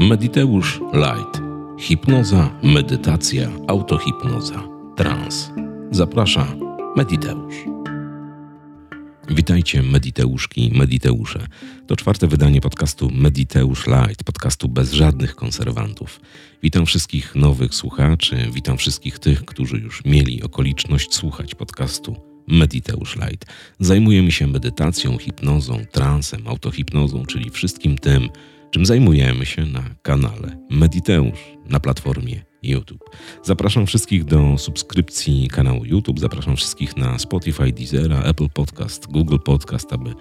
Mediteusz Light. Hipnoza, medytacja, autohipnoza, trans. Zaprasza Mediteusz. Witajcie Mediteuszki, Mediteusze. To czwarte wydanie podcastu Mediteusz Light, podcastu bez żadnych konserwantów. Witam wszystkich nowych słuchaczy, witam wszystkich tych, którzy już mieli okoliczność słuchać podcastu Mediteusz Light. Zajmujemy się medytacją, hipnozą, transem, autohipnozą, czyli wszystkim tym, czym zajmujemy się na kanale Mediteusz na platformie YouTube. Zapraszam wszystkich do subskrypcji kanału YouTube, zapraszam wszystkich na Spotify, Deezera, Apple Podcast, Google Podcast, aby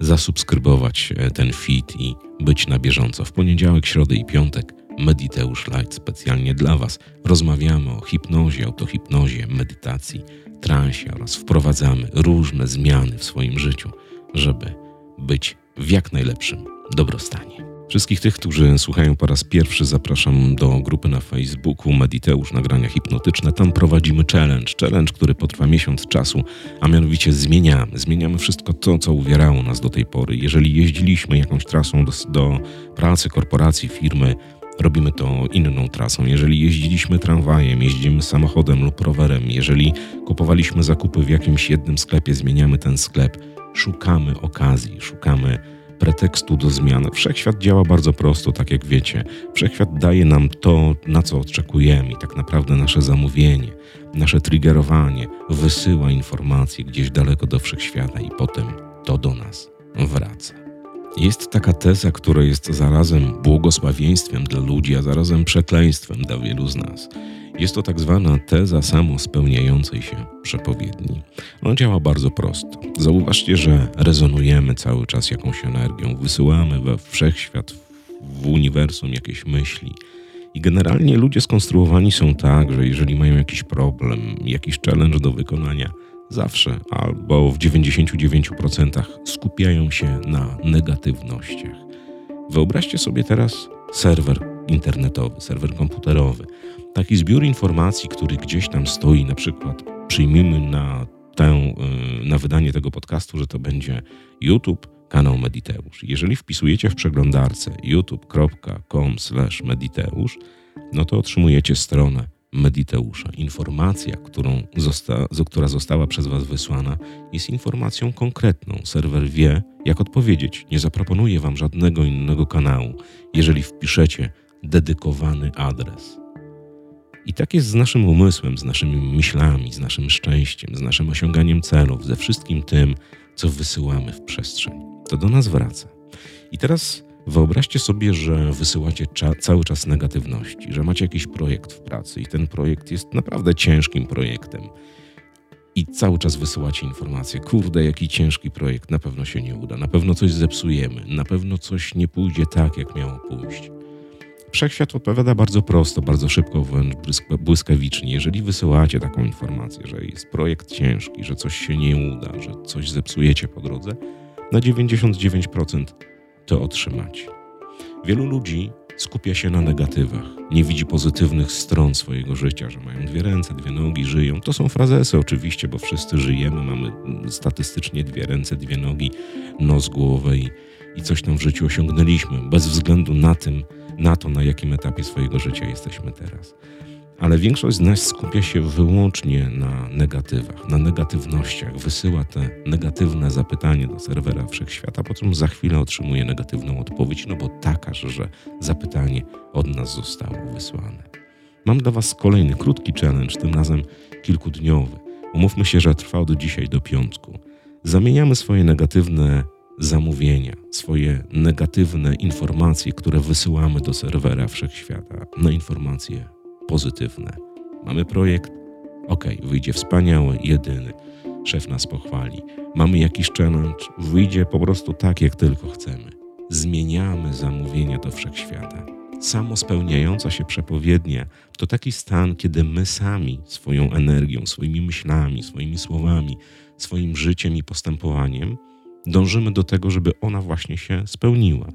zasubskrybować e, ten feed i być na bieżąco. W poniedziałek, środę i piątek Mediteusz Light specjalnie dla Was. Rozmawiamy o hipnozie, autohipnozie, medytacji, transie oraz wprowadzamy różne zmiany w swoim życiu, żeby być w jak najlepszym dobrostanie. Wszystkich tych, którzy słuchają po raz pierwszy, zapraszam do grupy na Facebooku Mediteusz Nagrania Hipnotyczne. Tam prowadzimy challenge. Challenge, który potrwa miesiąc czasu, a mianowicie zmieniamy. Zmieniamy wszystko to, co uwierało nas do tej pory. Jeżeli jeździliśmy jakąś trasą do, do pracy, korporacji, firmy, robimy to inną trasą. Jeżeli jeździliśmy tramwajem, jeździmy samochodem lub rowerem, jeżeli kupowaliśmy zakupy w jakimś jednym sklepie, zmieniamy ten sklep. Szukamy okazji, szukamy pretekstu do zmian. Wszechświat działa bardzo prosto, tak jak wiecie. Wszechświat daje nam to, na co oczekujemy i tak naprawdę nasze zamówienie, nasze triggerowanie wysyła informacje gdzieś daleko do wszechświata i potem to do nas wraca. Jest taka teza, która jest zarazem błogosławieństwem dla ludzi, a zarazem przekleństwem dla wielu z nas. Jest to tak zwana teza samospełniającej się przepowiedni. Ona działa bardzo prosto. Zauważcie, że rezonujemy cały czas jakąś energią, wysyłamy we wszechświat, w uniwersum jakieś myśli. I generalnie ludzie skonstruowani są tak, że jeżeli mają jakiś problem, jakiś challenge do wykonania, zawsze albo w 99% skupiają się na negatywnościach. Wyobraźcie sobie teraz serwer internetowy, serwer komputerowy taki zbiór informacji, który gdzieś tam stoi, na przykład przyjmijmy na, tę, y, na wydanie tego podcastu, że to będzie YouTube, kanał Mediteusz. Jeżeli wpisujecie w przeglądarce youtube.com/mediteusz, no to otrzymujecie stronę Mediteusza. Informacja, którą zosta, która została przez Was wysłana, jest informacją konkretną. Serwer wie, jak odpowiedzieć. Nie zaproponuje Wam żadnego innego kanału, jeżeli wpiszecie dedykowany adres. I tak jest z naszym umysłem, z naszymi myślami, z naszym szczęściem, z naszym osiąganiem celów, ze wszystkim tym, co wysyłamy w przestrzeń. To do nas wraca. I teraz wyobraźcie sobie, że wysyłacie cza cały czas negatywności, że macie jakiś projekt w pracy i ten projekt jest naprawdę ciężkim projektem. I cały czas wysyłacie informacje: kurde, jaki ciężki projekt, na pewno się nie uda, na pewno coś zepsujemy, na pewno coś nie pójdzie tak, jak miało pójść. Wszechświat odpowiada bardzo prosto, bardzo szybko, wręcz błyskawicznie. Jeżeli wysyłacie taką informację, że jest projekt ciężki, że coś się nie uda, że coś zepsujecie po drodze, na 99% to otrzymacie. Wielu ludzi skupia się na negatywach, nie widzi pozytywnych stron swojego życia, że mają dwie ręce, dwie nogi, żyją. To są frazesy oczywiście, bo wszyscy żyjemy, mamy statystycznie dwie ręce, dwie nogi, nos, głowę i, i coś tam w życiu osiągnęliśmy, bez względu na tym, na to, na jakim etapie swojego życia jesteśmy teraz. Ale większość z nas skupia się wyłącznie na negatywach, na negatywnościach, wysyła te negatywne zapytanie do serwera wszechświata, po czym za chwilę otrzymuje negatywną odpowiedź, no bo takaż, że zapytanie od nas zostało wysłane. Mam dla Was kolejny krótki challenge, tym razem kilkudniowy. Umówmy się, że trwa od dzisiaj do piątku. Zamieniamy swoje negatywne zamówienia, swoje negatywne informacje, które wysyłamy do serwera wszechświata, na informacje pozytywne. Mamy projekt, ok, wyjdzie wspaniały, jedyny, szef nas pochwali. Mamy jakiś challenge, wyjdzie po prostu tak, jak tylko chcemy. Zmieniamy zamówienia do wszechświata. Samo spełniająca się przepowiednia to taki stan, kiedy my sami swoją energią, swoimi myślami, swoimi słowami, swoim życiem i postępowaniem dążymy do tego, żeby ona właśnie się spełniła.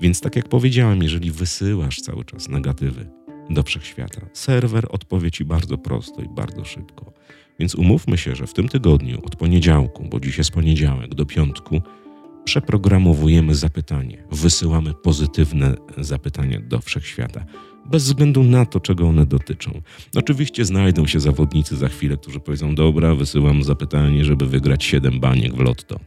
Więc tak jak powiedziałem, jeżeli wysyłasz cały czas negatywy do wszechświata, serwer odpowie ci bardzo prosto i bardzo szybko. Więc umówmy się, że w tym tygodniu, od poniedziałku, bo dziś jest poniedziałek, do piątku, przeprogramowujemy zapytanie, wysyłamy pozytywne zapytania do wszechświata, bez względu na to, czego one dotyczą. Oczywiście znajdą się zawodnicy za chwilę, którzy powiedzą: Dobra, wysyłam zapytanie, żeby wygrać 7 baniek w lotto.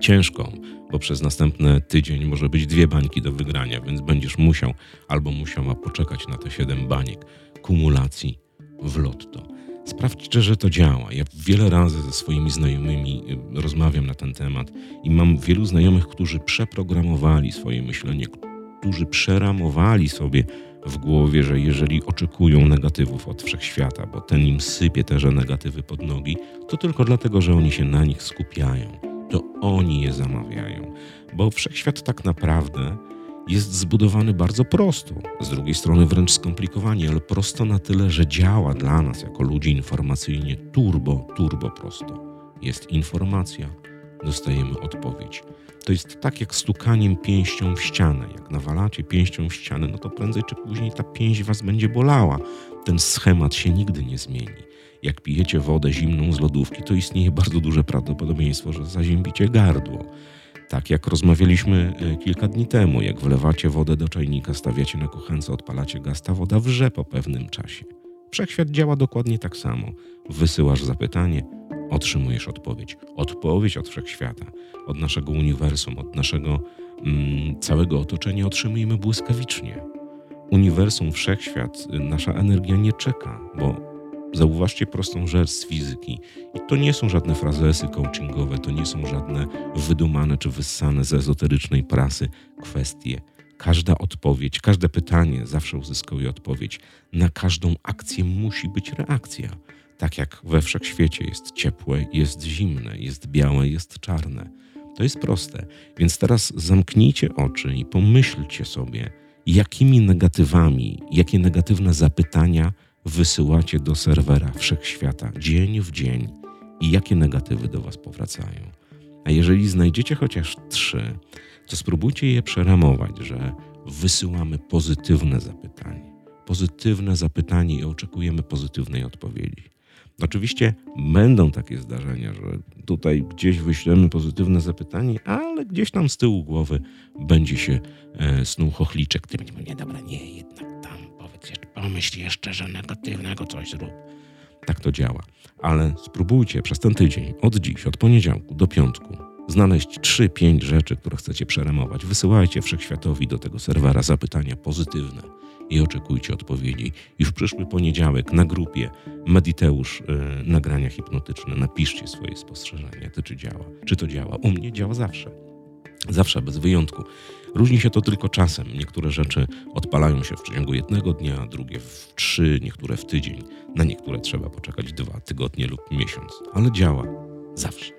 Ciężko, bo przez następny tydzień może być dwie bańki do wygrania, więc będziesz musiał albo musiała poczekać na te 7 baniek kumulacji w lotto. Sprawdźcie, że to działa. Ja wiele razy ze swoimi znajomymi y, rozmawiam na ten temat i mam wielu znajomych, którzy przeprogramowali swoje myślenie, którzy przeramowali sobie w głowie, że jeżeli oczekują negatywów od wszechświata, bo ten im sypie te negatywy pod nogi, to tylko dlatego, że oni się na nich skupiają. To oni je zamawiają. Bo wszechświat tak naprawdę jest zbudowany bardzo prosto, z drugiej strony wręcz skomplikowanie, ale prosto na tyle, że działa dla nas jako ludzi informacyjnie turbo, turbo prosto. Jest informacja, dostajemy odpowiedź. To jest tak jak stukaniem pięścią w ścianę. Jak nawalacie pięścią w ścianę, no to prędzej czy później ta pięść was będzie bolała. Ten schemat się nigdy nie zmieni. Jak pijecie wodę zimną z lodówki, to istnieje bardzo duże prawdopodobieństwo, że zaziębicie gardło. Tak jak rozmawialiśmy e, kilka dni temu, jak wlewacie wodę do czajnika, stawiacie na kuchence, odpalacie gaz, ta woda wrze po pewnym czasie. Wszechświat działa dokładnie tak samo. Wysyłasz zapytanie, otrzymujesz odpowiedź. Odpowiedź od wszechświata, od naszego uniwersum, od naszego mm, całego otoczenia otrzymujemy błyskawicznie. Uniwersum, wszechświat, nasza energia nie czeka, bo Zauważcie prostą rzecz z fizyki. I to nie są żadne frazesy coachingowe, to nie są żadne wydumane czy wyssane z ezoterycznej prasy kwestie. Każda odpowiedź, każde pytanie zawsze uzyskuje odpowiedź. Na każdą akcję musi być reakcja. Tak jak we wszechświecie jest ciepłe, jest zimne, jest białe, jest czarne. To jest proste. Więc teraz zamknijcie oczy i pomyślcie sobie, jakimi negatywami, jakie negatywne zapytania wysyłacie do serwera wszechświata dzień w dzień i jakie negatywy do Was powracają. A jeżeli znajdziecie chociaż trzy, to spróbujcie je przeramować, że wysyłamy pozytywne zapytanie. Pozytywne zapytanie i oczekujemy pozytywnej odpowiedzi. Oczywiście będą takie zdarzenia, że tutaj gdzieś wyślemy pozytywne zapytanie, ale gdzieś tam z tyłu głowy będzie się e, snuł chochliczek, który będzie nie dobra, nie, jednak tam powiedz pomyśl jeszcze, że negatywnego coś zrób. Tak to działa. Ale spróbujcie przez ten tydzień, od dziś, od poniedziałku do piątku, znaleźć 3-5 rzeczy, które chcecie przeremować. Wysyłajcie wszechświatowi do tego serwera zapytania pozytywne i oczekujcie odpowiedzi. Już przyszły poniedziałek na grupie Mediteusz yy, nagrania hipnotyczne. Napiszcie swoje spostrzeżenia, to czy działa. Czy to działa? U mnie działa zawsze. Zawsze, bez wyjątku. Różni się to tylko czasem. Niektóre rzeczy odpalają się w ciągu jednego dnia, drugie w trzy, niektóre w tydzień. Na niektóre trzeba poczekać dwa tygodnie lub miesiąc, ale działa zawsze.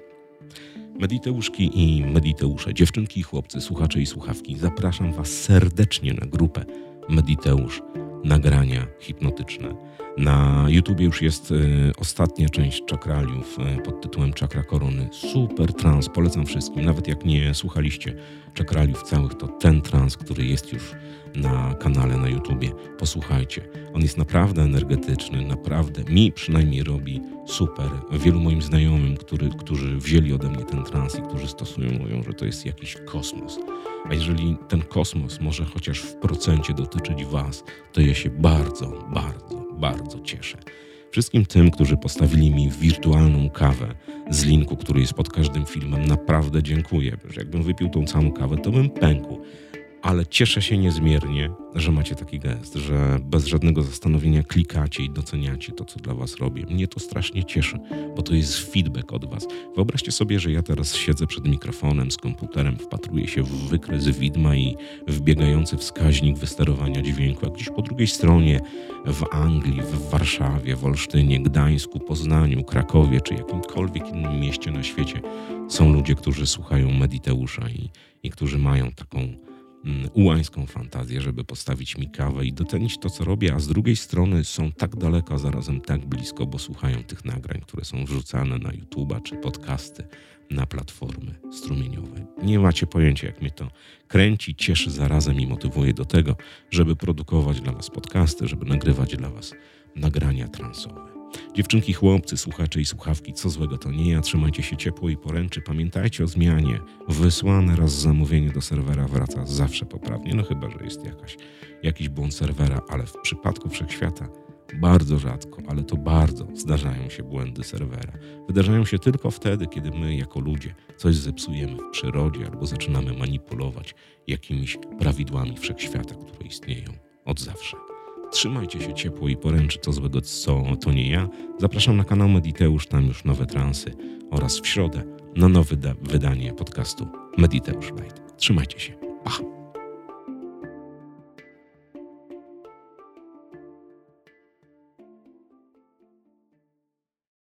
Mediteuszki i mediteusze, dziewczynki i chłopcy, słuchacze i słuchawki, zapraszam Was serdecznie na grupę Mediteusz nagrania hipnotyczne. Na YouTubie już jest y, ostatnia część czakraliów y, pod tytułem Czakra Korony. Super trans, polecam wszystkim. Nawet jak nie słuchaliście czakraliów całych, to ten trans, który jest już na kanale na YouTubie, posłuchajcie. On jest naprawdę energetyczny, naprawdę mi przynajmniej robi super. Wielu moim znajomym, który, którzy wzięli ode mnie ten trans i którzy stosują, mówią, że to jest jakiś kosmos. A jeżeli ten kosmos może chociaż w procencie dotyczyć Was, to ja się bardzo, bardzo, bardzo cieszę. Wszystkim tym, którzy postawili mi wirtualną kawę z linku, który jest pod każdym filmem, naprawdę dziękuję. Że jakbym wypił tą całą kawę, to bym pękł ale cieszę się niezmiernie, że macie taki gest, że bez żadnego zastanowienia klikacie i doceniacie to, co dla Was robię. Mnie to strasznie cieszy, bo to jest feedback od Was. Wyobraźcie sobie, że ja teraz siedzę przed mikrofonem z komputerem, wpatruję się w wykres widma i wbiegający wskaźnik wysterowania dźwięku, a gdzieś po drugiej stronie w Anglii, w Warszawie, w Olsztynie, Gdańsku, Poznaniu, Krakowie czy jakimkolwiek innym mieście na świecie są ludzie, którzy słuchają Mediteusza i, i którzy mają taką ułańską fantazję, żeby postawić mi kawę i docenić to, co robię, a z drugiej strony są tak daleko, a zarazem tak blisko, bo słuchają tych nagrań, które są wrzucane na YouTube'a czy podcasty na platformy strumieniowe. Nie macie pojęcia, jak mnie to kręci, cieszy zarazem i motywuje do tego, żeby produkować dla Was podcasty, żeby nagrywać dla Was nagrania transowe. Dziewczynki, chłopcy, słuchacze i słuchawki, co złego to nie ja. Trzymajcie się ciepło i poręczy. Pamiętajcie o zmianie. Wysłane raz zamówienie do serwera wraca zawsze poprawnie. No chyba, że jest jakaś, jakiś błąd serwera, ale w przypadku wszechświata bardzo rzadko, ale to bardzo zdarzają się błędy serwera. Wydarzają się tylko wtedy, kiedy my, jako ludzie, coś zepsujemy w przyrodzie albo zaczynamy manipulować jakimiś prawidłami wszechświata, które istnieją od zawsze. Trzymajcie się ciepło i poręczy, co złego, co to nie ja. Zapraszam na kanał Mediteusz, tam już nowe transy oraz w środę na nowe wydanie podcastu Mediteusz Light. Trzymajcie się. Pa!